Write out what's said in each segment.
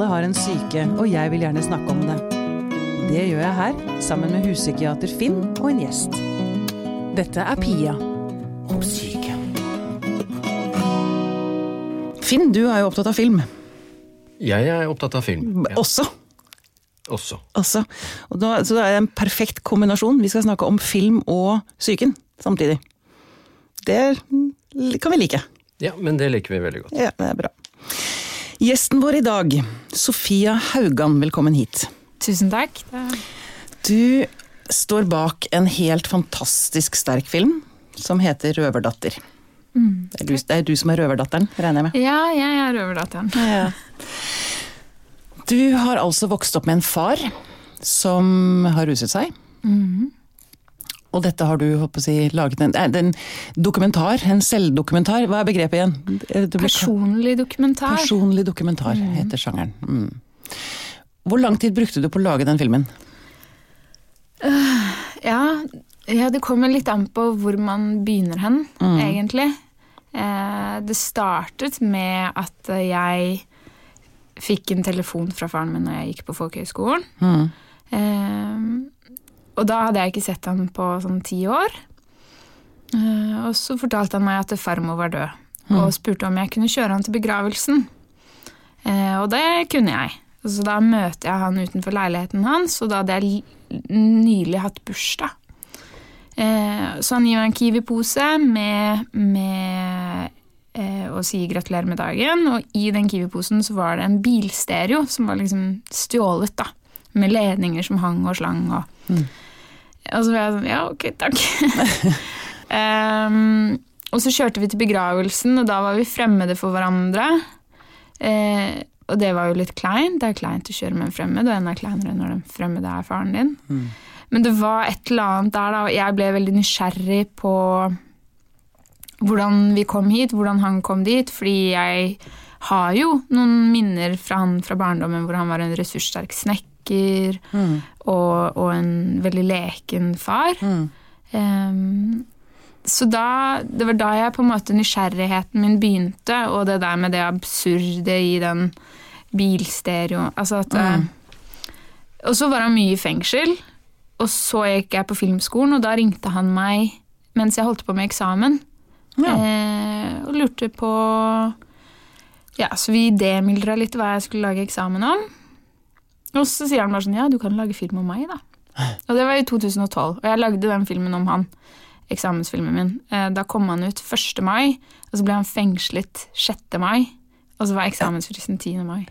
Alle har en syke, og jeg vil gjerne snakke om det. Det gjør jeg her, sammen med huspsykiater Finn og en gjest. Dette er Pia om syke. Finn, du er jo opptatt av film. Jeg er opptatt av film. Ja. Også. Også. Også. Og da, så det er en perfekt kombinasjon. Vi skal snakke om film og psyken samtidig. Det kan vi like. Ja, men det liker vi veldig godt. Ja, det er bra. Gjesten vår i dag, Sofia Haugan, velkommen hit. Tusen takk. Du står bak en helt fantastisk sterk film som heter Røverdatter. Mm, det, er du, det, er du, som er røverdatteren, regner jeg med? Ja, jeg er røverdatteren. Ja. Du har altså vokst opp med en far som har ruset seg. Mm. Og dette har du håper jeg, laget en, en, dokumentar, en selvdokumentar. Hva er begrepet igjen? Personlig dokumentar. Personlig dokumentar mm. heter sjangeren. Mm. Hvor lang tid brukte du på å lage den filmen? Uh, ja, ja, det kommer litt an på hvor man begynner hen, mm. egentlig. Uh, det startet med at jeg fikk en telefon fra faren min når jeg gikk på folkehøyskolen. Mm. Eh, og da hadde jeg ikke sett han på sånn ti år. Eh, og så fortalte han meg at farmor var død, mm. og spurte om jeg kunne kjøre han til begravelsen. Eh, og det kunne jeg. Så da møter jeg han utenfor leiligheten hans, og da hadde jeg nylig hatt bursdag. Eh, så han gir meg en Kiwi-pose med, med eh, å si gratulerer med dagen. Og i den Kiwi-posen så var det en bilstereo som var liksom stjålet, da. Med ledninger som hang og slang. Og, mm. og så var jeg sånn Ja, ok, takk. um, og så kjørte vi til begravelsen, og da var vi fremmede for hverandre. Eh, og det var jo litt kleint. Det er kleint å kjøre med en fremmed, og enda kleinere når den fremmede er faren din. Mm. Men det var et eller annet der, da. og Jeg ble veldig nysgjerrig på hvordan vi kom hit, hvordan han kom dit. Fordi jeg har jo noen minner fra han fra barndommen hvor han var en ressurssterk snekker mm. og, og, en veldig leken far. Mm. Um, så da, det var da jeg på en måte nysgjerrigheten min begynte, og det der med det absurde i den bilstereoen altså mm. Og så var han mye i fengsel. Og så gikk jeg på filmskolen, og da ringte han meg mens jeg holdt på med eksamen. Ja. Eh, og lurte på Ja, så vi demildra litt hva jeg skulle lage eksamen om. Og så sier han bare sånn Ja, du kan lage film om meg, da. Og det var i 2012. Og jeg lagde den filmen om han. Eksamensfilmen min. Eh, da kom han ut 1. mai, og så ble han fengslet 6. mai. Og så var eksamensfristen 10. mai.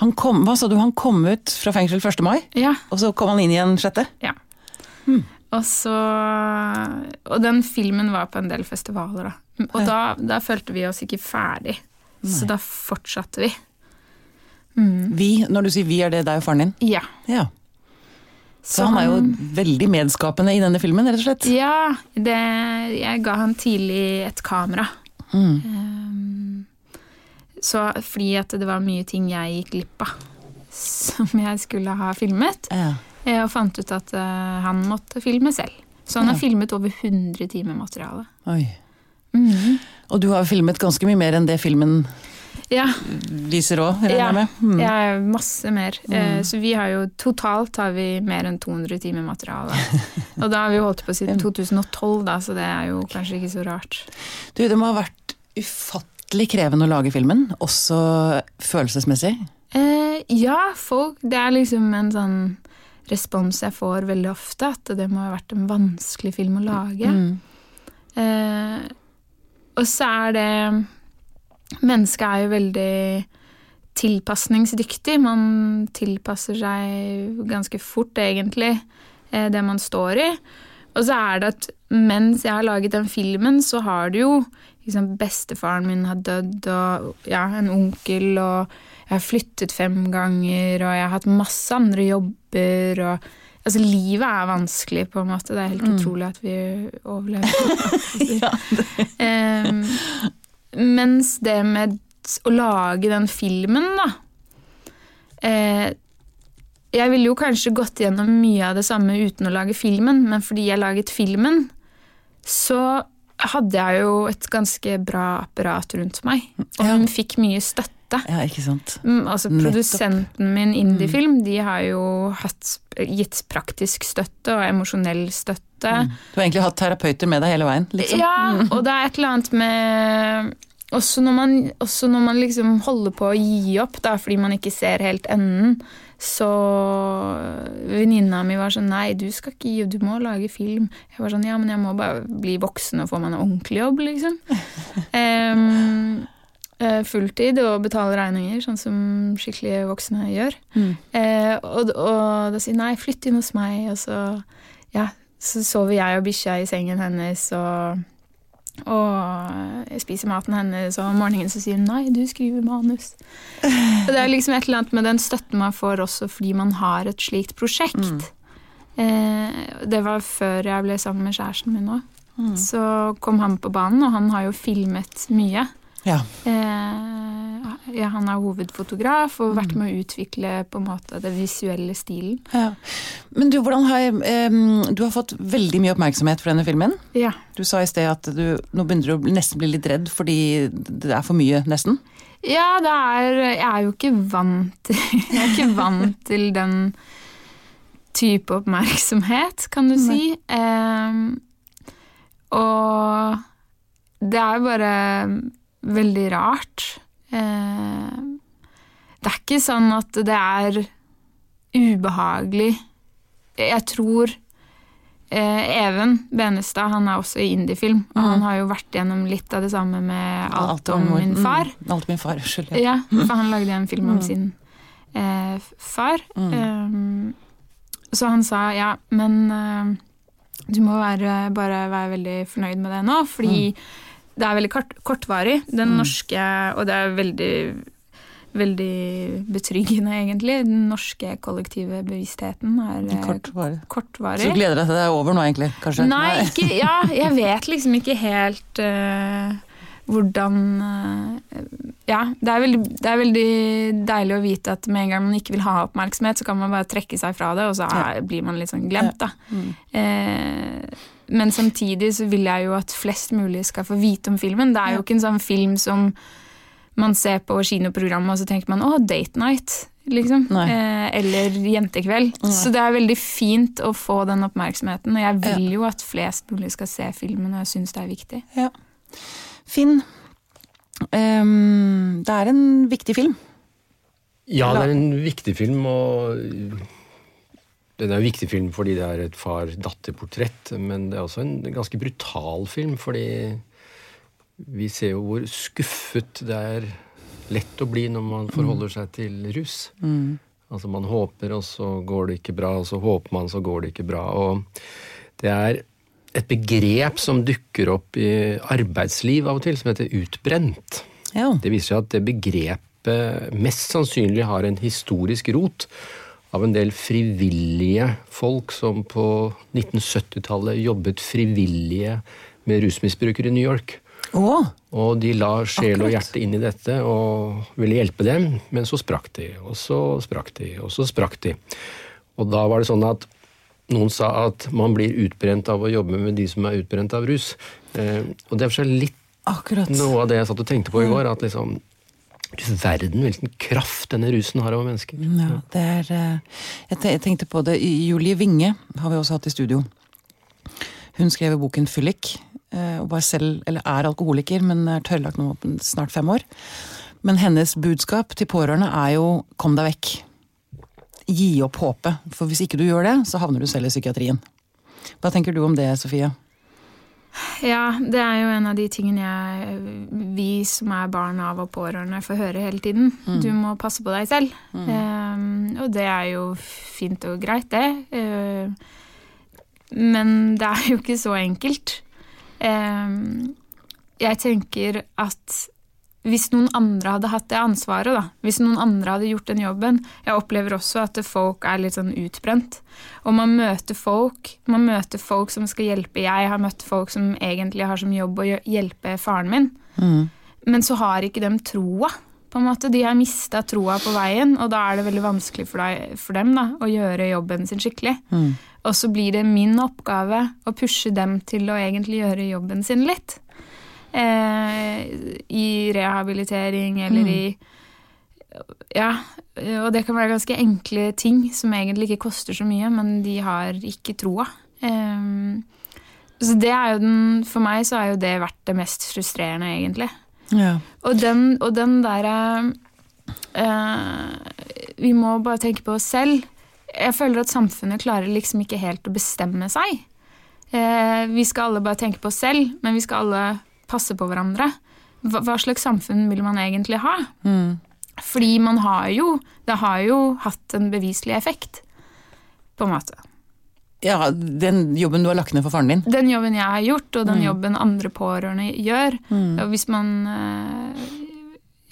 Han kom, hva sa du, han kom ut fra fengsel 1. mai, ja. og så kom han inn igjen 6.? Ja. Hmm. Og så Og den filmen var på en del festivaler, da. Og da, da følte vi oss ikke ferdig, Nei. så da fortsatte vi. Mm. Vi, når du sier vi, er det deg og faren din? Ja. ja. Så, så han er jo veldig medskapende i denne filmen, rett og slett? Ja. Det, jeg ga han tidlig et kamera. Mm. Um, så fordi at det var mye ting jeg gikk glipp av som jeg skulle ha filmet. Ja. Eh, og fant ut at uh, han måtte filme selv. Så han ja. har filmet over 100 timer materiale. Oi. Mm. Og du har filmet ganske mye mer enn det filmen ja. viser òg, regner jeg ja. med? Mm. Ja, masse mer. Mm. Uh, så vi har jo totalt har vi mer enn 200 timer materiale. og da har vi holdt på siden 2012, da, så det er jo kanskje ikke så rart. Du, det må ha vært ufattelig krevende å lage filmen, også følelsesmessig? Eh, ja, folk Det er liksom en sånn respons jeg får veldig ofte, at det må ha vært en vanskelig film å lage. Mm. Eh, og så er det Mennesket er jo veldig tilpasningsdyktig. Man tilpasser seg ganske fort, egentlig, eh, det man står i. Og så er det at mens jeg har laget den filmen, så har det jo liksom, Bestefaren min har dødd, og ja, en onkel, og jeg har flyttet fem ganger, og jeg har hatt masse andre jobber, og Altså, livet er vanskelig, på en måte. Det er helt mm. utrolig at vi overlever. ja, um, mens det med å lage den filmen, da eh, Jeg ville jo kanskje gått gjennom mye av det samme uten å lage filmen, men fordi jeg laget filmen, så hadde jeg jo et ganske bra apparat rundt meg. Og hun fikk mye støtte støtte. Ja, ikke sant. Mm, altså Nettopp. Produsenten min, Indiefilm, de har jo hatt, gitt praktisk støtte og emosjonell støtte. Du har egentlig hatt terapeuter med deg hele veien, liksom. Ja, og det er et eller annet med også når, man, også når man liksom holder på å gi opp, da, fordi man ikke ser helt enden, så Venninna mi var sånn Nei, du skal ikke gi du må lage film. Jeg var sånn Ja, men jeg må bare bli voksen og få meg en ordentlig jobb, liksom. Eh, fulltid og betale regninger, sånn som skikkelige voksne gjør. Mm. Eh, og, og da sier nei, flytt inn hos meg, og så, ja, så sover jeg og bikkja i sengen hennes, og, og jeg spiser maten hennes, og om morgenen så sier hun nei, du skriver manus. Og det er liksom et eller annet med den støtten man får også fordi man har et slikt prosjekt. Eh, det var før jeg ble sammen med kjæresten min òg. Så kom han på banen, og han har jo filmet mye. Ja. Eh, ja, han er hovedfotograf og har vært med å utvikle på en måte det visuelle stilen. ja. Men du, hvordan har jeg, du har fått veldig mye oppmerksomhet for denne filmen. Ja. Du sa i sted at du nå begynner du å nesten bli litt redd fordi det er for mye, nesten. Ja, det er Jeg er jo ikke vant til Jeg er ikke vant til den type oppmerksomhet, kan du si. Ehm, og det er jo bare veldig rart. Ehm, det er ikke sånn at det er ubehagelig. Jeg tror eh, Even Benestad, han er også i indiefilm, og han har jo vært gjennom litt av det samme med Alt om min far. Mm, alt om min far, unnskyld. Ja. For han lagde en film om sin eh, far. Um, så han sa ja, men eh, du må være, bare være veldig fornøyd med det nå, fordi det er veldig kort, kortvarig. Den norske Og det er veldig Veldig betryggende, egentlig. Den norske kollektive bevisstheten er kortvarig. Kortvarig. Så du gleder deg til det er over nå, egentlig? Kanskje? Nei, ikke, ja, jeg vet liksom ikke helt uh, hvordan uh, Ja, det er, veldig, det er veldig deilig å vite at med en gang man ikke vil ha oppmerksomhet, så kan man bare trekke seg fra det, og så er, blir man litt sånn glemt, da. Eh, men samtidig så vil jeg jo at flest mulig skal få vite om filmen. Det er jo ikke en sånn film som man ser på kinoprogrammet, og så tenker man 'å, date night'. Liksom. Eh, eller jentekveld. Så det er veldig fint å få den oppmerksomheten. Og jeg vil jo at flest mulig skal se filmen, og jeg syns det er viktig. Ja. Finn, um, det er en viktig film. Ja, det er en viktig film, og den er en viktig film fordi det er et far-datter-portrett, men det er også en ganske brutal film, fordi vi ser jo hvor skuffet det er lett å bli når man forholder seg til rus. Altså man håper, og så går det ikke bra, og så håper man, så går det ikke bra. Og det er et begrep som dukker opp i arbeidsliv av og til, som heter utbrent. Ja. Det viser seg at det begrepet mest sannsynlig har en historisk rot av en del frivillige folk som på 1970-tallet jobbet frivillige med rusmisbrukere i New York. Oh, Og de la sjel og hjerte inn i dette og ville hjelpe dem, men så sprakk de, og så sprakk de, og så sprakk de. Og da var det sånn at noen sa at man blir utbrent av å jobbe med de som er utbrent av rus. Eh, og det er for seg litt akkurat. noe av det jeg satt og tenkte på i går, at liksom Du verden hvilken kraft denne rusen har over mennesker. Ja, det er eh, Jeg tenkte på det. Julie Winge har vi også hatt i studio. Hun skrev boken 'Fyllik', eh, og var selv, eller er alkoholiker, men er tørrlagt nå snart fem år. Men hennes budskap til pårørende er jo 'kom deg vekk'. Gi opp håpet, for hvis ikke du gjør det, så havner du selv i psykiatrien. Hva tenker du om det, Sofie? Ja, det er jo en av de tingene jeg, vi som er barn av og pårørende, får høre hele tiden. Du må passe på deg selv. Um, og det er jo fint og greit, det. Uh, men det er jo ikke så enkelt. Um, jeg tenker at hvis noen andre hadde hatt det ansvaret, da, hvis noen andre hadde gjort den jobben Jeg opplever også at folk er litt sånn utbrent. Og man møter folk man møter folk som skal hjelpe. Jeg har møtt folk som egentlig har som jobb å hjelpe faren min. Men så har ikke de troa. På en måte. De har mista troa på veien, og da er det veldig vanskelig for, deg, for dem da, å gjøre jobben sin skikkelig. Og så blir det min oppgave å pushe dem til å egentlig gjøre jobben sin litt. Eh, I rehabilitering eller i Ja, og det kan være ganske enkle ting som egentlig ikke koster så mye, men de har ikke troa. Um, så det er jo den For meg så er jo det vært det mest frustrerende, egentlig. Ja. Og den, og den derre eh, Vi må bare tenke på oss selv. Jeg føler at samfunnet klarer liksom ikke helt å bestemme seg. Eh, vi skal alle bare tenke på oss selv, men vi skal alle passe på hverandre. Hva, hva slags samfunn vil man egentlig ha? Mm. Fordi man har jo Det har jo hatt en beviselig effekt, på en måte. ja, den jobben du har lagt ned for faren din. Den jobben jeg har gjort, og den jobben andre pårørende gjør og Hvis man eh,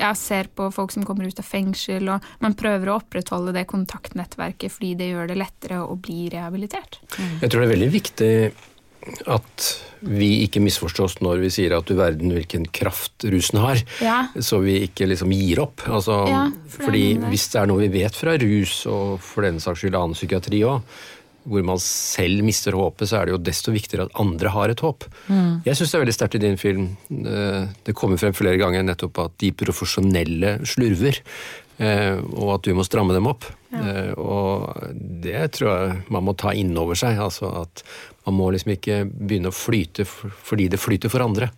ja, ser på folk som kommer ut av fengsel, og man prøver å opprettholde det kontaktnettverket fordi det gjør det lettere å bli rehabilitert. Jeg tror det er veldig viktig at vi ikke misforstås når vi sier at du verden hvilken kraft rusen har. Ja. Så vi ikke liksom gir opp. Altså, Ja, for fordi hvis det er noe vi vet fra rus, og for den saks skyld annen psykiatri òg, hvor man selv mister håpet, så er det jo desto viktigere at andre har et håp. Mm. Jeg syns det er veldig sterkt i din film. eh, Det kommer frem flere ganger nettopp at de profesjonelle slurver. eh, Og at du må stramme dem opp. Eh, Og det tror jeg man må ta inn over seg. Altså at man må liksom ikke begynne å flyte fordi det flyter for andre.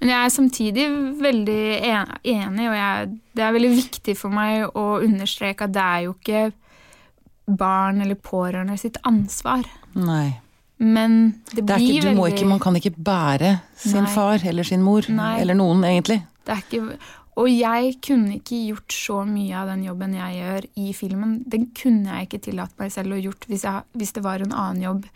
Men jeg er samtidig veldig enig, og jeg, det er veldig viktig for meg å understreke at det er jo ikke barn eller pårørende sitt ansvar. Nei. Men det Det er blir ikke, du må veldig ikke, man kan ikke bære sin Nei. far eller sin mor, Nei. eller noen egentlig. Det er ikke, og jeg kunne ikke gjort så mye av den jobben jeg gjør i filmen. Den kunne jeg ikke tillatt meg selv å gjort hvis, jeg, hvis det var en annen jobb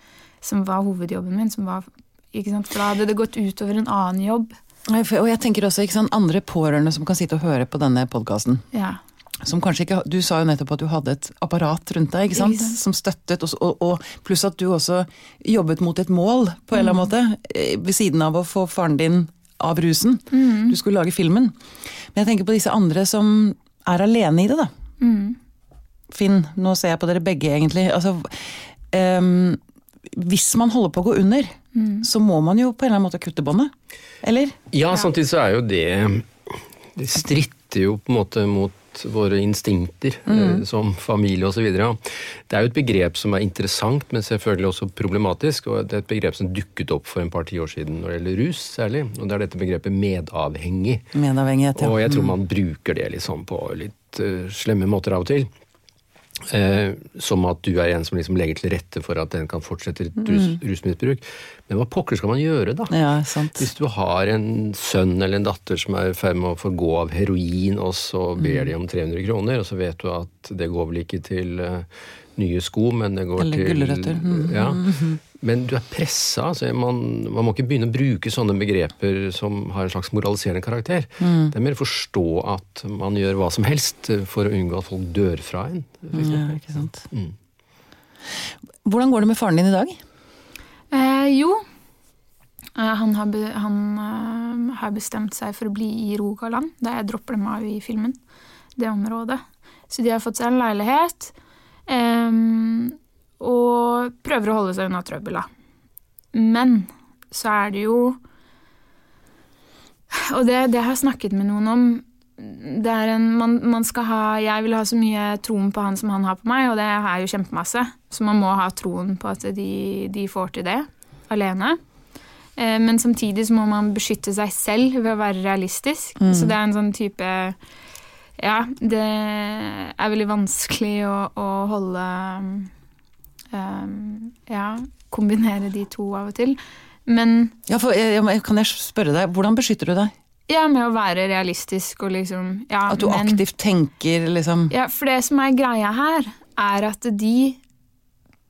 som var hovedjobben min. Som var? For da hadde det gått utover en annen jobb. Og jeg tenker også, sant, andre pårørende som kan sitte og høre på denne podkasten. Ja. Som kanskje ikke, Du sa jo nettopp at du hadde et apparat rundt deg ikke sant? Ikke sant. som støttet, og, og, pluss at du også jobbet mot et mål, på en eller annen måte, eh, ved siden av å få faren din av rusen. Du skulle lage filmen. Men jeg tenker på disse andre som er alene i det, da. Finn, nå ser jeg på dere begge, egentlig. Altså, um, hvis man holder på å gå under, så må man jo på en eller annen måte kutte båndet. Eller? Ja, samtidig så er jo det Det stritter jo på en måte mot våre instinkter eh, som familie osv. Det er jo et begrep som er interessant, men selvfølgelig også problematisk. Og det er et begrep som dukket opp for en par tiår siden når det gjelder rus særlig. Og det er dette begrepet medavhengig. Medavhengighet, ja. Og jeg tror man bruker det liksom på litt eh, slemme måter av og til. Eh, som at du er en som liksom legger til rette for at den kan fortsette rus, mm. rusmisbruk. Men hva pokker skal man gjøre, da? Ja, sant. Hvis du har en sønn eller en datter som er i ferd med å forgå av heroin, og så ber de om 300 kroner, og så vet du at det går vel ikke til eh, nye sko, men det går Eller til gulrøtter. Mhm. Ja. Men du er pressa. Altså man, man må ikke begynne å bruke sånne begreper som har en slags moraliserende karakter. Mm. Det er mer å forstå at man gjør hva som helst for å unngå at folk dør fra en. Ja, ikke sant. Mm. Hvordan går det med faren din i dag? Eh, jo, eh, han, har, be, han eh, har bestemt seg for å bli i Rogaland, da jeg dropper dem av i filmen. Det området. Så de har fått seg en leilighet. Ehm, og prøver å holde seg unna trøbbel, da. Men så er det jo Og det, det har jeg snakket med noen om. Det er en, man, man skal ha, jeg vil ha så mye troen på han som han har på meg, og det er jo kjempemasse. Så man må ha troen på at de, de får til det alene. Eh, Men samtidig så må man beskytte seg selv ved å være realistisk. Så det er en sånn type Ja, det er veldig vanskelig å, å holde um, Ja, kombinere de to av og til. Men Ja, for, jeg- kan jeg spørre deg, Hvordan beskytter du deg? ja, med å være realistisk og liksom ja, At du men, aktivt tenker liksom Ja, for det som er greia her, er at de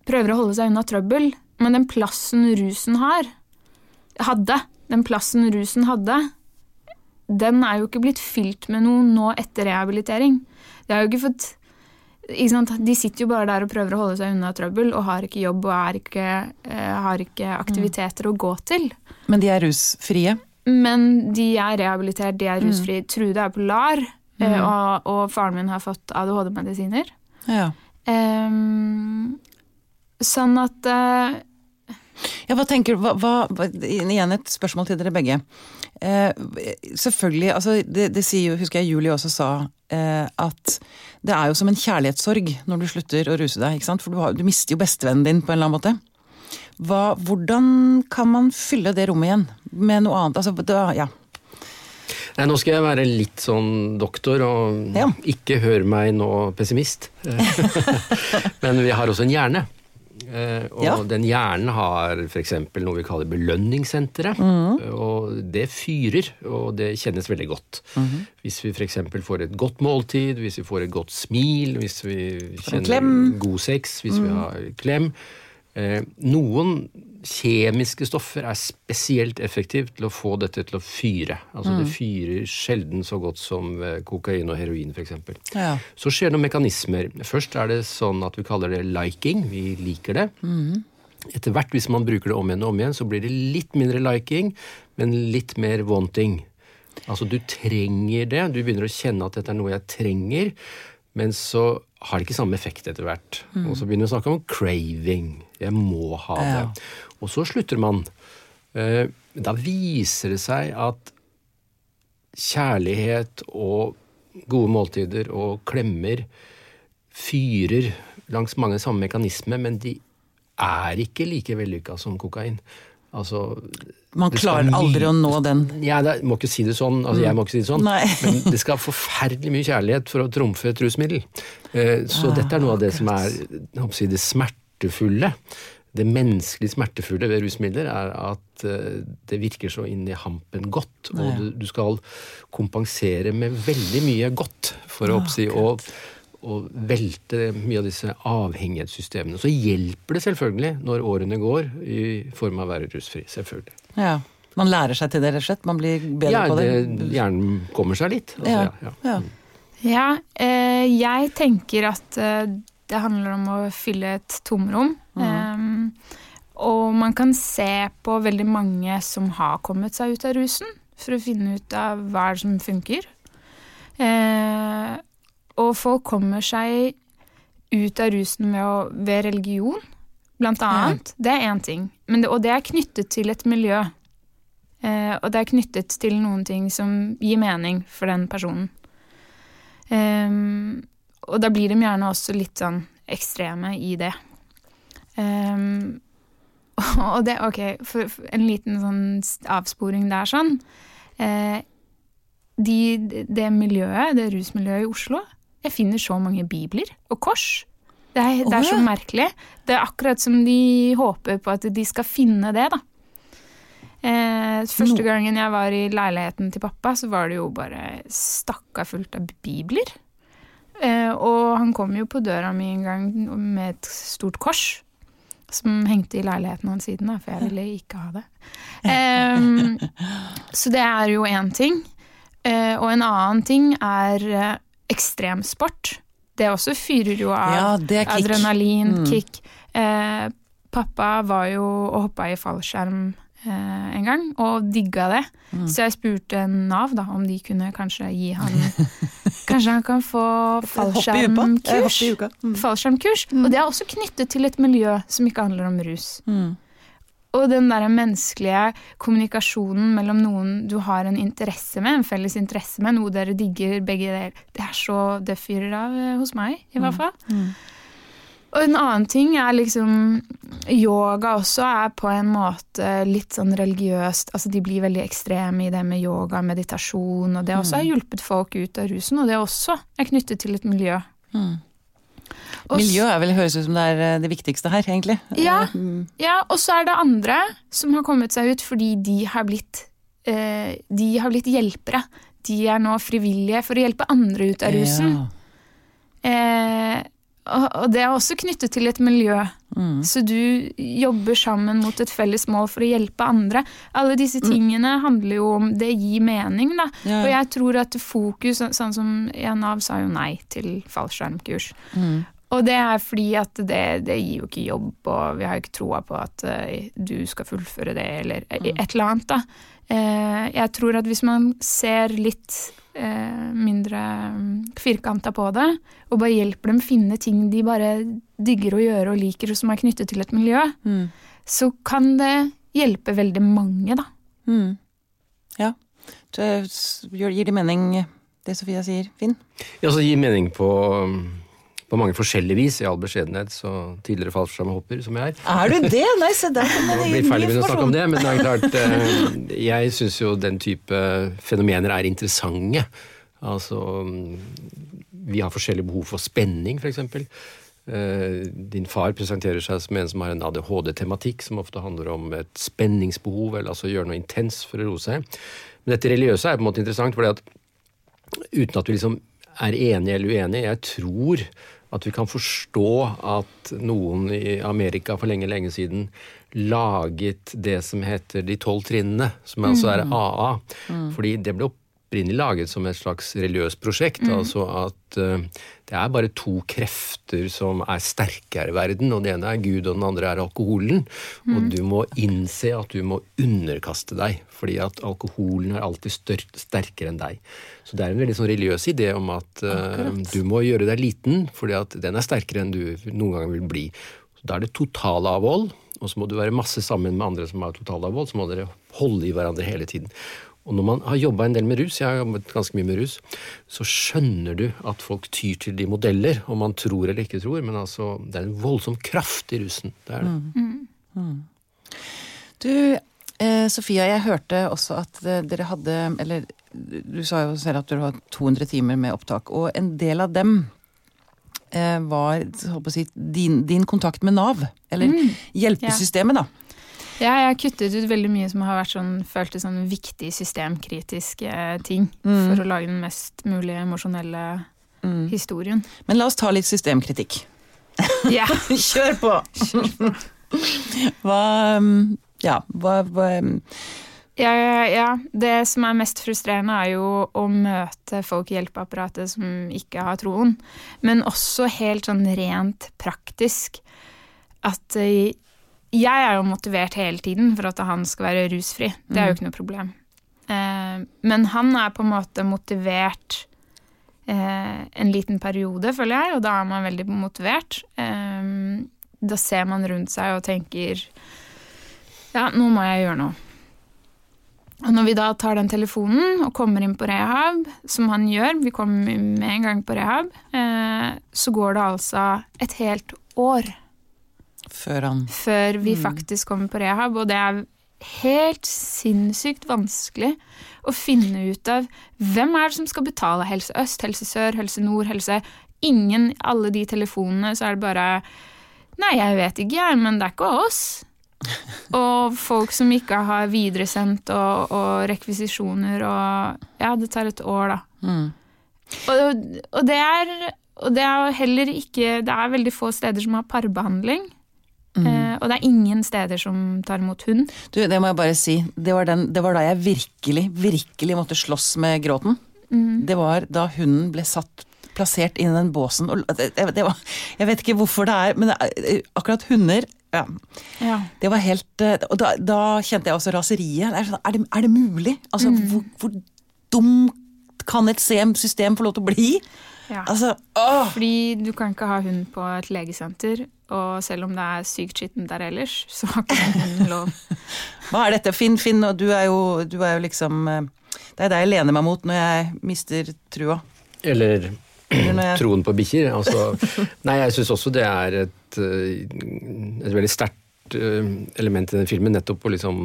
prøver å holde seg unna trøbbel, men den plassen rusen har, hadde, den plassen rusen hadde, den er jo ikke blitt fylt med noe nå etter rehabilitering. De har jo ikke fått? De sitter jo bare der og prøver å holde seg unna trøbbel, og har ikke jobb og ikke, eh, har ikke aktiviteter å gå til. Men de er rusfrie? Men de er rehabilitert, de er rusfrie. Trude er på LAR, mm. og, og faren min har fått ADHD-medisiner. Ja. Um, sånn at uh, Ja, hva tenker du, hva, hva, hva- Igjen et spørsmål til dere begge. Eh, selvfølgelig, altså det, det sier husker jeg Julie også sa, eh, at det er jo som en kjærlighetssorg når du slutter å ruse deg. For du, har, du mister jo bestevennen din på en eller annen måte. Hva, hvordan kan man fylle det rommet igjen med noe annet? Altså, da, ja. Nei, Nå skal jeg være litt sånn doktor, og Ja. ikke hør meg nå pessimist. Men vi har også en hjerne. Eh, og Ja. den hjernen har f.eks. noe vi kaller belønningssenteret. Mm. Og det fyrer, og det kjennes veldig godt. Mm. Hvis vi f.eks. får et godt måltid, hvis vi får et godt smil, hvis vi kjenner. God sex, hvis vi har klem. Eh, noen kjemiske stoffer er spesielt effektivt til å få dette til å fyre. Altså Mm. Det fyrer sjelden så godt som eh, kokain og heroin f.eks. Ja. Så skjer det noen mekanismer. Først er det sånn at vi kaller det liking. Vi liker det. Etter hvert, hvis man bruker det om igjen og om igjen, så blir det litt mindre liking, men litt mer wanting. Altså du trenger det. Du begynner å kjenne at dette er noe jeg trenger. Men så har det ikke samme effekt etter hvert. Og så begynner vi å snakke om craving. Jeg må ha det. Ja. Og så slutter man. Eh, Da viser det seg at kjærlighet og gode måltider og klemmer fyrer langs mange samme mekanismer, men de er ikke like vellykka som kokain. Altså Man klarer aldri å nå den. ja, det, må ikke si det sånn. Altså, jeg må ikke si det sånn. Men det skal forferdelig mye kjærlighet for å trumfe et rusmiddel. Eh, Så dette er noe av det som er å si, det smertefulle. Det menneskelig smertefulle ved rusmidler er at eh, det virker så inn i hampen godt. Og du, du skal kompensere med veldig mye godt for å oppsi å å velte mye av disse avhengighetssystemene. Så hjelper det selvfølgelig når årene går, i form av å være rusfri. Selvfølgelig. Ja. Man lærer seg til det, rett og slett. Man blir bedre Ja, på det. det, hjernen kommer seg litt. Altså, Ja. ja, ja. Ja. Ja, eh, jeg tenker at eh, det handler om å fylle et tomrom. Eh, og man kan se på veldig mange som har kommet seg ut av rusen, for å finne ut av hva som funker. Eh, og folk kommer seg ut av rusen ved, å, ved religion, blant annet. Det er én ting. Men det, og det er knyttet til et miljø. Eh, og det er knyttet til noen ting som gir mening for den personen. Um, og da blir de gjerne også litt sånn ekstreme i det. Um, og det, ok, for, for en liten sånn avsporing der sånn. Eh, de, det miljøet, det rusmiljøet i Oslo, jeg finner så mange bibler og kors. Det er, det er så merkelig. Det er akkurat som de håper på at de skal finne det, da. Eh, første gangen jeg var i leiligheten til pappa, så var det jo bare stakka fullt av bibler. Eh, og han kom jo på døra mi en gang med et stort kors. Som hengte i leiligheten hans siden, da, for jeg ville ikke ha det. Em, så det er jo én ting. Eh, og en annen ting er eh, ekstremsport. Det også fyrer jo av Ja, kick. adrenalin, Mm. kick. Eh, pappa var jo og hoppa i fallskjerm eh, en gang, og digga det. Mm. Så jeg spurte Nav da, om de kunne kanskje gi han Kanskje han kan få. Eh, Hopp fallskjermkurs. Mm. Fallskjermkurs. Og det er også knyttet til et miljø som ikke handler om rus. Mm. Og den der menneskelige kommunikasjonen mellom noen du har en interesse med, en felles interesse med, noe dere digger begge deler, det er så Det fyrer av eh, hos meg, i hvert fall. Mm. Og en annen ting er liksom Yoga også er på en måte litt sånn religiøst. Altså de blir veldig ekstreme i det med yoga, meditasjon, og det også har hjulpet folk ut av rusen. Og det også er knyttet til et miljø. Mm. Miljø er vel, høres ut som det er eh, det viktigste her, egentlig. Ja. Eh, mm. Ja, og så er det andre som har kommet seg ut fordi de har blitt, eh, de har blitt hjelpere. De er nå frivillige for å hjelpe andre ut av rusen. Ja. Og, det er også knyttet til et miljø. Mm. Så du jobber sammen mot et felles mål for å hjelpe andre. Alle disse tingene handler jo om Det gir mening, da. Ja. Og jeg tror at fokus, sånn som en Nav sa jo nei til fallskjermkurs. Mm. Og det er fordi at det, det gir jo ikke jobb, og vi har jo ikke troa på at eh, du skal fullføre det, eller et eller annet, da. Eh, jeg tror at hvis man ser litt eh, mindre mm, firkanta på det, og bare hjelper dem finne ting de bare digger å gjøre og liker, og som er knyttet til et miljø, Mm. så kan det hjelpe veldig mange, da. Mm. Ja. Gir det mening, det Sofia sier, Finn? Ja, så gir mening på på mange forskjellige vis, i all beskjedenhet, så tidligere fallskjermhopper som jeg er. Er du det? Nei, se der kom å snakke om det, men det er klart eh, Jeg syns jo den type fenomener er interessante. Altså Vi har forskjellige behov for spenning, f.eks. Eh, din far presenterer seg som en som har en ADHD-tematikk, som ofte handler om et spenningsbehov, eller altså gjøre noe intens for å roe seg. Men dette religiøse er på en måte interessant, fordi at uten at vi liksom er enige eller uenige, jeg tror at vi kan forstå at noen i Amerika for lenge, lenge siden laget det som heter De tolv trinnene, som altså er AA. Mm. Fordi det ble opprinnelig laget som et slags religiøst prosjekt. Mm. Altså at uh, det er bare to krefter som er sterkere i verden. Og det ene er Gud, og den andre er alkoholen. Mm. Og du må innse at du må underkaste deg, fordi at alkoholen er alltid sterkere enn deg. Så det er en veldig sånn religiøs idé om at uh, du må gjøre deg liten, fordi at den er sterkere enn du noen gang vil bli. Så da er det totalavhold. Og så må du være masse sammen med andre som har totalavhold. Så må dere holde i hverandre hele tiden. Og når man har jobba en del med rus, jeg har jobbet ganske mye med rus, så skjønner du at folk tyr til de modeller, om man tror eller ikke tror, men altså, det er en voldsom kraft i rusen. Det er det. Mm. Mm. Du, eh, Sofia, jeg hørte også at eh, dere hadde Eller du sa jo selv at du har 200 timer med opptak, og en del av dem eh, var si, din, din, kontakt med Nav. Eller mm. hjelpesystemet, da. Ja, jeg har kuttet ut veldig mye som har vært sånn, føltes sånn viktig systemkritiske ting. Mm. For å lage den mest mulig emosjonelle mm. historien. Men la oss ta litt systemkritikk. Ja. Kjør på! Kjør på. hva Ja, hva, hva ja, ja, ja, Det som er mest frustrerende, er jo å møte folk i hjelpeapparatet som ikke har troen. Men også helt sånn rent praktisk. At jeg er jo motivert hele tiden for at han skal være rusfri. Det er jo mm. ikke noe problem. Eh, men han er på en måte motivert eh, en liten periode, føler jeg, og da er man veldig motivert. Eh, da ser man rundt seg og tenker ja, nå må jeg gjøre noe. Og når vi da tar den telefonen og kommer inn på rehab, som han gjør, vi kommer med en gang på rehab, eh, så går det altså et helt år før, han... Før vi mm. faktisk kommer på rehab. Og det er helt sinnssykt vanskelig å finne ut av hvem er det som skal betale Helse Øst, Helse Sør, Helse Nord, Helse Ingen Alle de telefonene, så er det bare Nei, jeg vet ikke, men det er ikke oss. og folk som ikke har videresendt og, og rekvisisjoner og Ja, det tar et år, da. Mm. Og, og, det er, og det er heller ikke Det er veldig få steder som har parbehandling. Mm. Uh, og det er ingen steder som tar imot hund. Du, Det må jeg bare si. Det var, den, det var da jeg virkelig, virkelig måtte slåss med gråten. Mm. Det var da hunden ble satt plassert inn i den båsen. Og det, det var, jeg vet ikke hvorfor det er, men det er, akkurat hunder ja. ja. Det var helt eh, Og da, da, kjente jeg også raseriet. Er, sånn, er, det, er det, mulig? Altså, mm. hvor, hvor dumt kan et system få lov til å bli? Ja. Altså, åh! Fordi du kan ikke ha hund på et legesenter, og selv om det er sykt skittent der ellers, så har ikke hunden lov. Hva er dette? Finn, Finn, og du er jo, du er jo liksom eh, Det er deg jeg lener meg mot når jeg mister trua. Eller troen på bikkjer. Altså, nei, jeg syns også det er et, eh, et veldig sterkt eh, element i den filmen, nettopp å liksom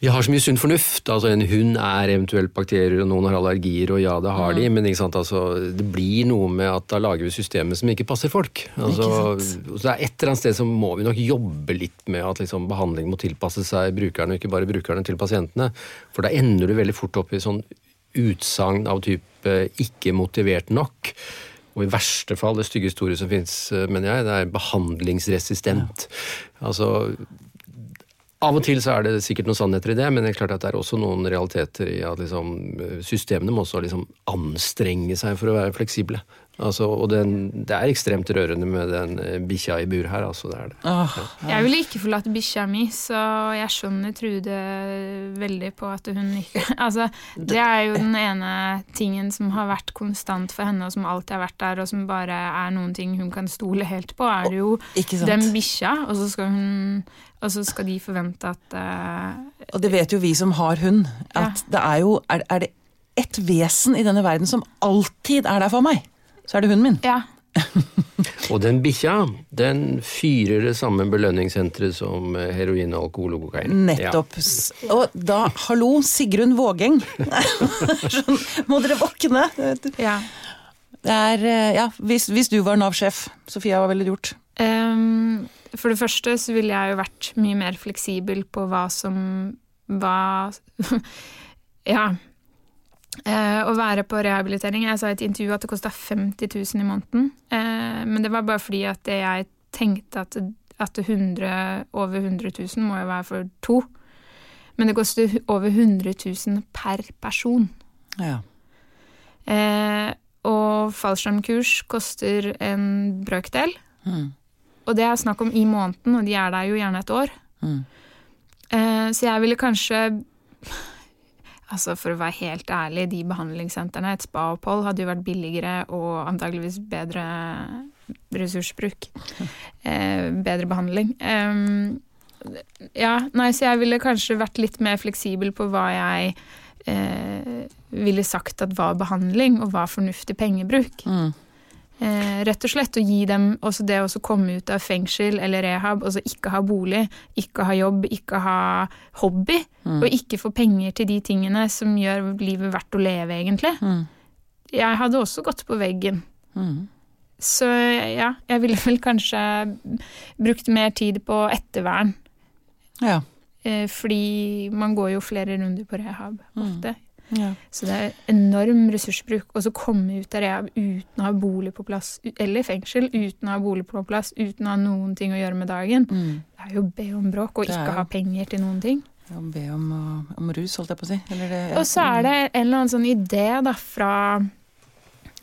vi har så mye sunn fornuft. altså En hund er eventuelt bakterier, og noen har allergier, og ja, det har de, men altså, det blir noe med at da lager vi systemet som ikke passer folk. Altså, så det er Et eller annet sted så må vi nok jobbe litt med at liksom, behandling må tilpasse seg brukerne, og ikke bare brukerne til pasientene. For da ender du veldig fort opp i sånn utsagn av type 'ikke motivert nok'. Og i verste fall, det stygge historiet som finnes, mener jeg, det er behandlingsresistent. Ja. Altså, av og til så er det sikkert noen sannheter i det, men det er klart at det er også noen realiteter i at liksom, systemene må også liksom anstrenge seg for å være fleksible. Altså, og den, det er ekstremt rørende med den eh, bikkja i bur her, altså. Det er det. Åh, Jeg ville ikke forlatt bikkja mi, så jeg skjønner Trude veldig på at hun ikke Altså, det er jo den ene tingen som har vært konstant for henne, og som alltid har vært der, og som bare er noen ting hun kan stole helt på, er det jo den bikkja, og så skal hun Og så skal de forvente at uh, Og det vet jo vi som har hund, at det er jo er, er det ett vesen i denne verden som alltid er der for meg, så er det hunden min. Ja. Og den bikkja, den fyrer det samme belønningssenteret som eh, heroin, alkohol og kokain. Nettopp. Ja. Og da, hallo, Sigrun Vågeng. sånn, må dere våkne. ja. Det er, eh, ja, hvis, hvis du var Nav-sjef, Sofia, hva ville du gjort? Um, for det første så ville jeg jo vært mye mer fleksibel på hva som Hva Ja. Eh, å være på rehabilitering. Jeg sa i et intervju at det kosta 50 000 i måneden. Eh, men det var bare fordi at jeg tenkte at, at 100, over 100 000 må jo være for to. Men det koster over 100 000 per person. Ja. Eh, og fallskjermkurs koster en brøkdel. Mm. Og det er snakk om i måneden, og de er der jo gjerne et år. Mm. Eh, så jeg ville kanskje Altså For å være helt ærlig, de behandlingssentrene, et spa-opphold, hadde jo vært billigere og antageligvis bedre ressursbruk. Eh, bedre behandling. Um, ja, nei, så jeg ville kanskje vært litt mer fleksibel på hva jeg eh, ville sagt at var behandling, og var fornuftig pengebruk. Mm. Eh, rett og slett å gi dem også det å komme ut av fengsel eller rehab, altså ikke ha bolig, ikke ha jobb, ikke ha hobby, og ikke få penger til de tingene som gjør livet verdt å leve, egentlig. Mm. Jeg hadde også gått på veggen. Mm. Så ja, jeg ville vel kanskje brukt mer tid på ettervern. Ja. Eh, fordi man går jo flere runder på rehab ofte. Ja. Så det er enorm ressursbruk. Og så komme ut av rehab uten å ha bolig på plass, eller fengsel uten å ha bolig på plass, uten å ha noen ting å gjøre med dagen. Mm. Det er jo be om bråk, og ikke ha penger til noen ting. Ja, Be om, om rus, holdt jeg på å si. Eller det, Og så er det en eller annen sånn idé da, fra,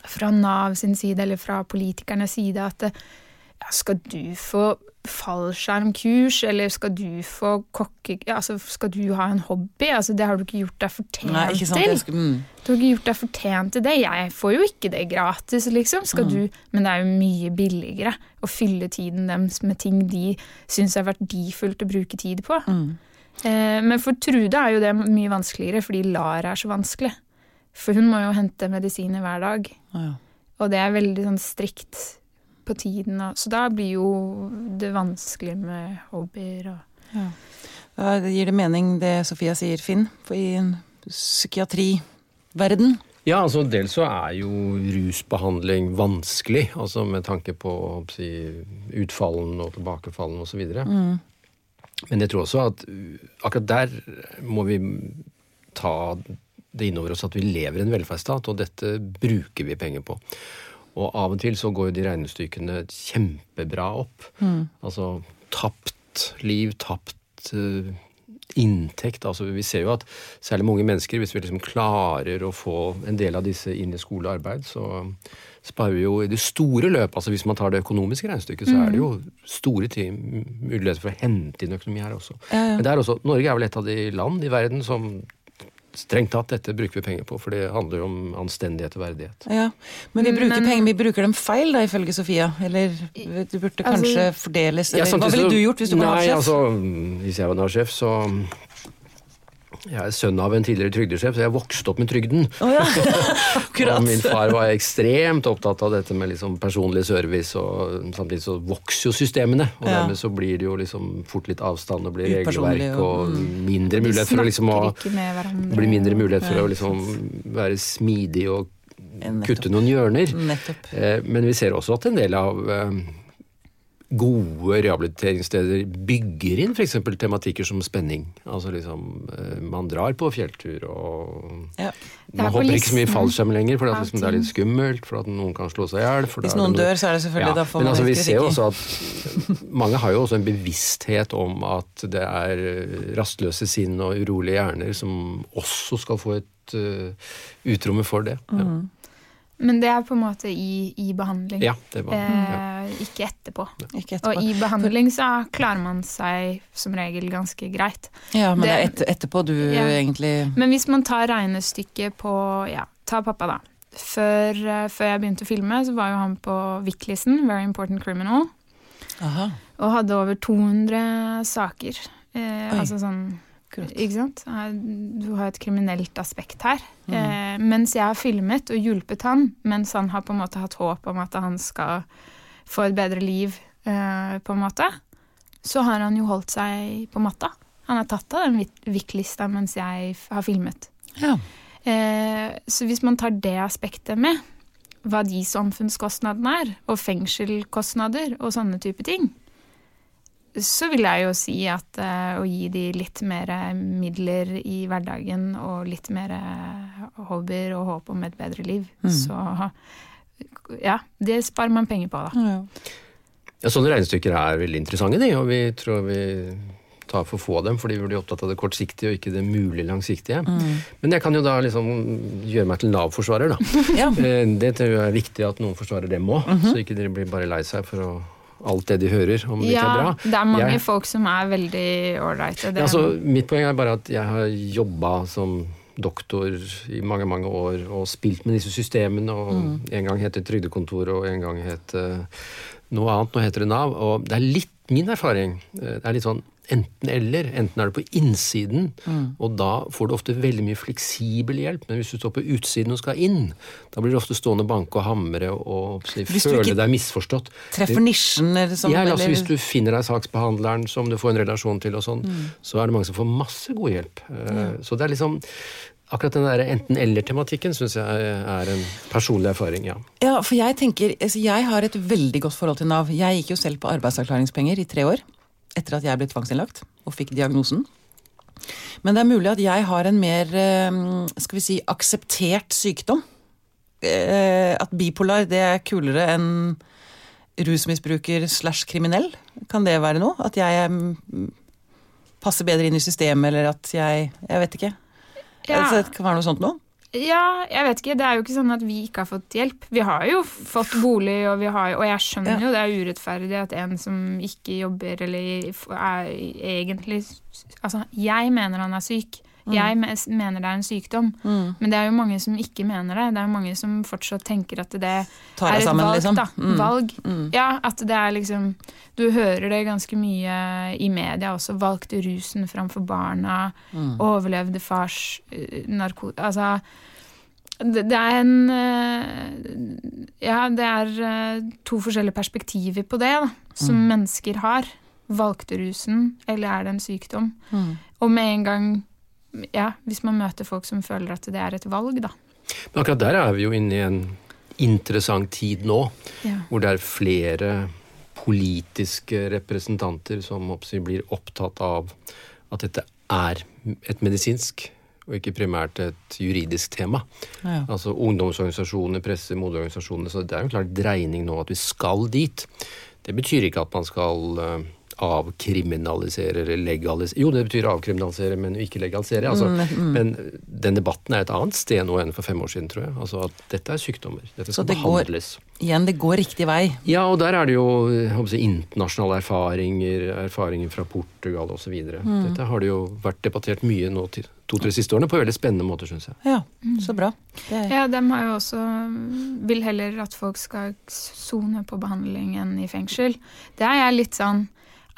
fra Nav sin side, eller fra politikernes side, at ja, skal du få fallskjermkurs, eller skal du få kokke... ja, Altså, skal du ha en hobby? Altså, det har du ikke gjort deg fortjent Nei, ikke sant. til. Skal, mm. Du har ikke gjort deg fortjent til det. Jeg får jo ikke det gratis, liksom. Skal du, men det er jo mye billigere å fylle tiden deres med ting de syns er verdifullt å bruke tid på. Mm. Eh, men for Trude er jo det mye vanskeligere, fordi Lara er så vanskelig. For hun må jo hente medisiner hver dag, Ja. og det er veldig sånn strikt på tiden. Og, så da blir jo det vanskelig med hobbyer og Ja. Da gir det mening det Sofia sier, Finn, for i en psykiatriverden. Ja, altså dels så er jo rusbehandling vanskelig, altså med tanke på si, utfallen og tilbakefallen osv. Mm. Men jeg tror også at uh, akkurat der må vi ta det innover oss at vi lever i en velferdsstat, og dette bruker vi penger på. Og av og til så går jo de regnestykkene kjempebra opp. Altså tapt liv, tapt uh, inntekt. Altså, vi ser jo at særlig mange mennesker, hvis vi liksom klarer å få en del av disse inn i skole og arbeid, så sparer vi jo i det store løpet altså hvis man tar det økonomiske regnestykket, så er det jo store ti- muligheter for å hente inn økonomi her også. Ja, ja. Men det er også, Norge er vel et av de land i verden som strengt tatt dette bruker vi penger på, for det handler jo om anstendighet og verdighet. Ja, Men vi bruker Men- penger, vi bruker dem feil, da, ifølge Sofia. Eller du burde Altså- kanskje fordeles, eller hva ville du gjort hvis du var Nei, Nav-sjef? altså, hvis jeg var Nav-sjef, så Jeg er sønn av en tidligere trygdesjef, så jeg vokste opp med trygden. Oh, ja, Og min far var ekstremt opptatt av dette med liksom personlig service, og samtidig så vokser jo systemene. Og Ja. dermed så blir det jo liksom fort litt avstand og blir regelverk og- og mindre mulighet for å liksom å blir mindre mulighet for å liksom være smidig og kutte noen hjørner. Nettopp. Eh, Men vi ser også at en del av eh, gode rehabiliteringssteder bygger inn f.eks. tematikker som spenning. Altså liksom eh, Man drar på fjelltur og Ja. Man hopper ikke så mye fallskjerm lenger, for liksom, det er litt skummelt, for at noen kan slå seg i hjel. Hvis noen noe- dør, så er det selvfølgelig da får men altså, vi ser jo også at mange har jo også en bevissthet om at det er eh, rastløse sinn og urolige hjerner som også skal få et uh, utrymme for det. Ja. Mm. Men det er på en måte i, i behandling. Ja, det var ja. Eh, ikke etterpå. Ikke Og i behandling så klarer man seg som regel ganske greit. Ja, men det er etter, etterpå du Ja. egentlig Men hvis man tar regnestykket på Ja, ta pappa, da. Før, eh, før jeg begynte å filme, så var jo han på Vic-listen, Very Important Criminal, Aha. og hadde over 200 saker. Eh, altså sånn Du har et kriminelt aspekt her. Mm. Eh, mens jeg har filmet og hjulpet han, mens han har på en måte hatt håp om at han skal få et bedre liv, eh, på en måte, så har han jo holdt seg på matta. Han har tatt av den WIC-lista mens jeg har filmet. Ja. Eh, så hvis man tar det aspektet med, hva de samfunnskostnadene er, og fengselkostnader og sånne type ting, så vil jeg jo si at uh, å gi de litt mer midler i hverdagen og litt mer eh, hobbyer og håp om et bedre liv, Mm. så ja, det sparer man penger på, da. Ja. Ja, sånne regnestykker er veldig interessante, de, og vi tror vi tar for få av dem, fordi vi blir opptatt av det kortsiktige og ikke det mulig langsiktige. Mm. Men jeg kan jo da liksom gjøre meg til Nav-forsvarer, da. ja. Eh, Det tror jeg er viktig at noen forsvarer dem òg, Mhm. så ikke dere blir bare lei seg for å, alt det de hører, om det ikke er bra. Ja, det er mange Jeg- folk som er veldig ålreite. Ja, altså, mitt poeng er bare at jeg har jobba som doktor i mange mange år og spilt med disse systemene. og Mm. En gang het det Trygdekontoret, og en gang het det noe annet. Nå heter det Nav. Og det er litt min erfaring. eh, Det er litt sånn enten-eller. Enten er du på innsiden, Mm. og da får du ofte veldig mye fleksibel hjelp. Men hvis du står på utsiden og skal inn, da blir du ofte stående og banke og hamre og, og føle deg misforstått. Treffer nisjen, eller sånn? Ja, altså, Hvis du finner deg saksbehandleren som du får en relasjon til, og sånn, så er det mange som får masse god hjelp. Mm. Så det er liksom Akkurat den der enten-eller-tematikken syns jeg er en personlig erfaring, ja. Ja, for jeg tenker, altså jeg har et veldig godt forhold til Nav. Jeg gikk jo selv på arbeidsavklaringspenger i tre år. Etter at jeg ble tvangsinnlagt og fikk diagnosen. Men det er mulig at jeg har en mer eh, skal vi si, akseptert sykdom. Eh, At bipolar det er kulere enn rusmisbruker slash kriminell. Kan det være noe? At jeg mm, passer bedre inn i systemet, eller at jeg Jeg vet ikke. Ja. Det kan være noe sånt noe? Ja, jeg vet ikke. Det er jo ikke sånn at vi ikke har fått hjelp. Vi har jo fått bolig, og, vi har, og jeg skjønner Ja. jo det er urettferdig at en som ikke jobber eller er egentlig Altså, jeg mener han er syk. Jeg mener det er en sykdom. Mm. Men det er jo mange som ikke mener det. Det er jo mange som fortsatt tenker at det Tar er et sammen, valg, liksom. da. Mm. Valg. Mm. Ja, at det er liksom Du hører det ganske mye i media også. Valgte rusen framfor barna. Mm. Overlevde fars uh, narko... Altså det, det er en eh, Ja, det er eh, to forskjellige perspektiver på det, da, som Mm. mennesker har. Valgte rusen, eller er det en sykdom? Mm. Og med en gang Ja, hvis man møter folk som føler at det er et valg, da. Men akkurat der er vi jo inne i en interessant tid nå, Ja. hvor det er flere politiske representanter som blir opptatt av at dette er et medisinsk og ikke primært et juridisk tema. Ja. Altså ungdomsorganisasjoner, presse, moteorganisasjoner. Så det er jo en klar dreining nå at vi skal dit. Det betyr ikke at man skal eh, avkriminalisere eller legalisere Jo, det betyr avkriminalisere, men ikke legalisere. Altså, Mm, mm. Men den debatten er et annet sted nå enn for fem år siden, tror jeg. Altså at dette er sykdommer. Dette skal det går- behandles. Igjen, det går riktig vei. Ja, og der er det jo jeg si, internasjonale erfaringer, erfaringer fra Portugal osv. Mm. Dette har det jo vært debattert mye nå til to-tre siste årene på veldig spennende måter, syns jeg. Ja, så bra. Er, Ja, de har jo også Vil heller at folk skal sone på behandling enn i fengsel. Det er jeg litt sånn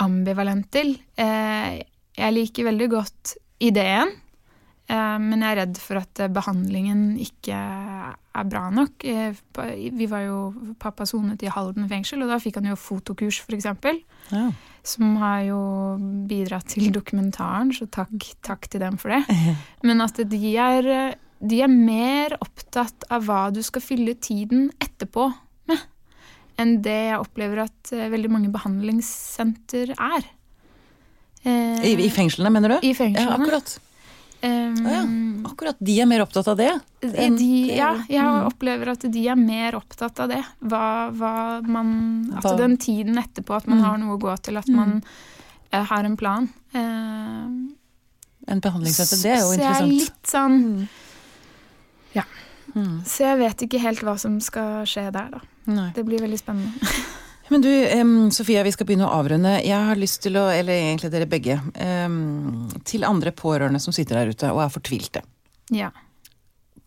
ambivalent til. Eh, jeg liker veldig godt ideen, eh, men jeg er redd for at eh, behandlingen ikke er bra nok. Eh, Vi var jo Pappa sonet i Halden fengsel, og da fikk han jo fotokurs, f.eks. ja. Som har jo bidratt til dokumentaren, så takk, takk til dem for det. Men at de er, de er mer opptatt av hva du skal fylle tiden etterpå enn det jeg opplever at eh, veldig mange behandlingssenter er. Eh, I, I fengslene, mener du? I Ja, akkurat. Um, Ja, Akkurat. De er mer opptatt av det. enn- de, ja, jeg Mm. opplever at de er mer opptatt av det. Hva, hva man Hva- den tiden etterpå, at man Mm. har noe å gå til, at Mm. man eh, har en plan. Eh, En behandlingssenter, det er jo så jeg er litt sånn Mm. Så jeg vet ikke helt hva som skal skje der, da. Nei. Det blir veldig spennende. Men du, um, Sofia, vi skal begynne å avrunde. Jeg har lyst til å, eller egentlig dere begge, um, til andre pårørende som sitter der ute og er fortvilte. ja.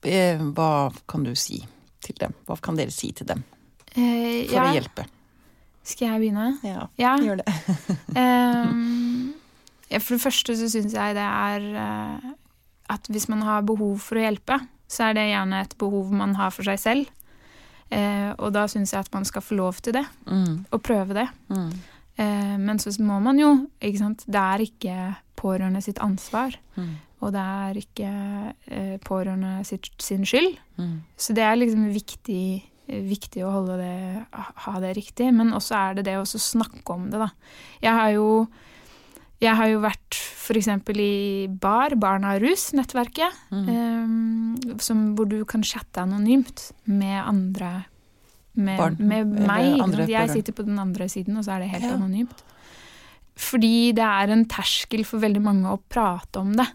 Eh, Hva kan du si til dem? Hva kan dere si til dem Eh, for ja. å hjelpe? Skal jeg begynne? Ja, Ja. gjør det. um, ja, for det første så syns jeg det er uh, at hvis man har behov for å hjelpe, så er det gjerne et behov man har for seg selv. Eh, og da syns jeg at man skal få lov til det, Mm, og prøve det. mm, Eh, men så må man jo, ikke sant Det er ikke pårørende sitt ansvar. mm, Og det er ikke eh, pårørende sitt, sin skyld. mm. Så det er liksom viktig, viktig å holde det, ha det riktig. Men også er det det å snakke om det, da. Jeg har jo, jeg har jo vært f.eks. i BAR, Barna rus-nettverket. mm. um, hvor du kan chatte anonymt med andre Med, Barn, med meg. andre? Jeg sitter på den andre siden, og så er det helt Ja. anonymt. Fordi det er en terskel for veldig mange å prate om det.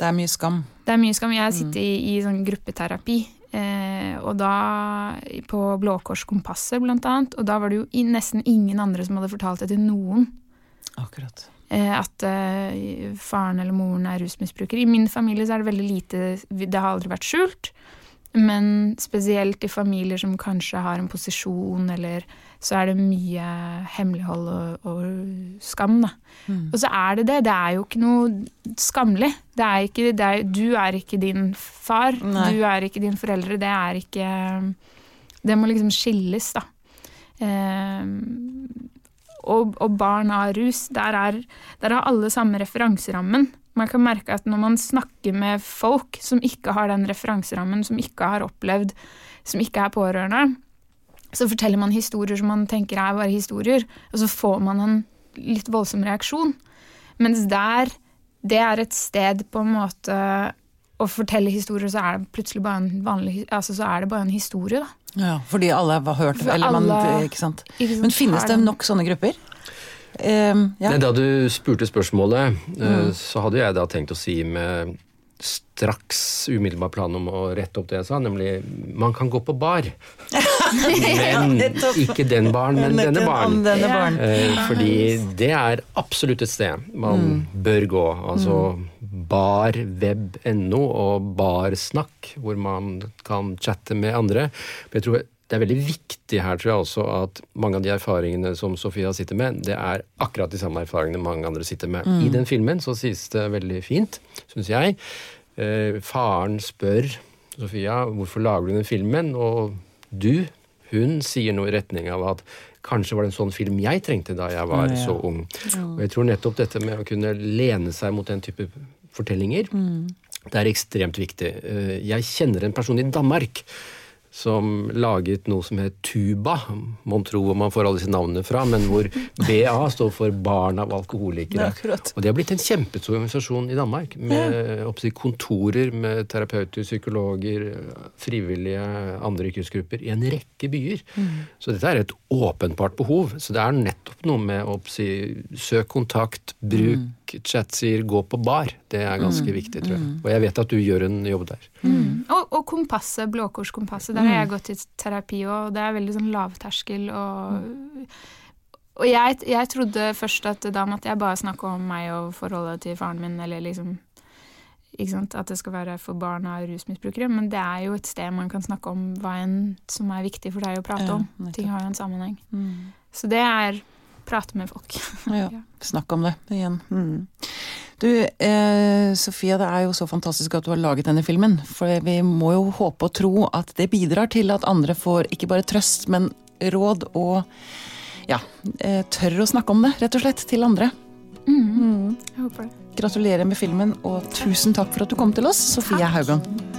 Det er mye skam. Det er mye skam. Jeg sitter i, i sånn gruppeterapi, eh, og da på Blå Kors Kompasset blant annet, og da var det jo nesten ingen andre som hadde fortalt det til noen. Akkurat. Eh, at eh, faren eller moren er rusmisbruker. I min familie så er det veldig lite Det har aldri vært skjult. Men spesielt i familier som kanskje har en posisjon, eller så er det mye hemmelighold og, og skam, da. Mm. Og så er det det. Det er jo ikke noe skamlig. Det er ikke, det er, du er ikke din far. Nei. Du er ikke din foreldre. Det er ikke Det må liksom skilles, da. Ehm, og, og barn av rus, der, er, der har alle samme referanserammen. Man kan merke at når man snakker med folk som ikke har den referanserammen, som ikke har opplevd, som ikke er pårørende, så forteller man historier som man tenker er bare historier, og så får man en litt voldsom reaksjon. Mens der, det er et sted på en måte å fortelle historier, så er det plutselig bare en vanlig altså så er det bare en historie, da. Ja, fordi alle har hørt det, eller man, ikke sant? Ikke sant? Men finnes det nok sånne grupper? Em, ja. Nei, Da du spurte spørsmålet, eh, Mm. så hadde jeg da tenkt å si med straks umiddelbar plan om å rette opp det jeg sa, nemlig man kan gå på bar. Men ikke den baren, men denne baren. Denne baren. Eh, fordi det er absolutt et sted man bør gå. Altså barweb.no og barsnakk, hvor man kan chatte med andre. Men jeg tror det er veldig viktig her tror jeg også at mange av de erfaringene som Sofia sitter med, det er akkurat de samme erfaringene mange andre sitter med. I den filmen så sies det veldig fint, syns jeg. Eh, faren spør Sofia hvorfor lager du den filmen, og du, hun sier noe i retning av at kanskje var det en sånn film jeg trengte da jeg var Ja. så ung. Og jeg tror nettopp dette med å kunne lene seg mot den type fortellinger, det er ekstremt viktig. Eh, Jeg kjenner en person i Danmark som laget noe som het Tuba. Mon tro hvor man får alle disse navnene fra, men hvor BA står for Barn av alkoholikere. Det. Og det har blitt en kjempestor organisasjon i Danmark, med ja. kontorer med terapeuter, psykologer, frivillige, andre yrkesgrupper, i en rekke byer. Så dette er et åpenbart behov. Så det er nettopp noe med å søke kontakt, bruk chatsier, gå på bar. Det er ganske viktig, tror jeg. Og jeg vet at du gjør en jobb der. Mm. Og, og kompasset, Blåkorskompasset, der har jeg gått i terapi, og det er veldig sånn lavterskel og Og jeg, jeg trodde først at da måtte jeg bare snakke om meg og forholdet til faren min, eller liksom ikke sant? At det skal være for barn av rusmisbrukere. Men det er jo et sted man kan snakke om hva enn som er viktig for deg å prate om. Ja, Ting har jo en sammenheng. Mm. Så det er prate med folk. Ja, snakk om det igjen. Mm. Du, eh, Sofia, det er jo så fantastisk at du har laget denne filmen. For vi må jo håpe og tro at det bidrar til at andre får ikke bare trøst, men råd og ja, eh, tør å snakke om det, rett og slett, til andre. Mm. Jeg håper det. Gratulerer med filmen, og tusen takk for at du kom til oss, Sofia. Haugan.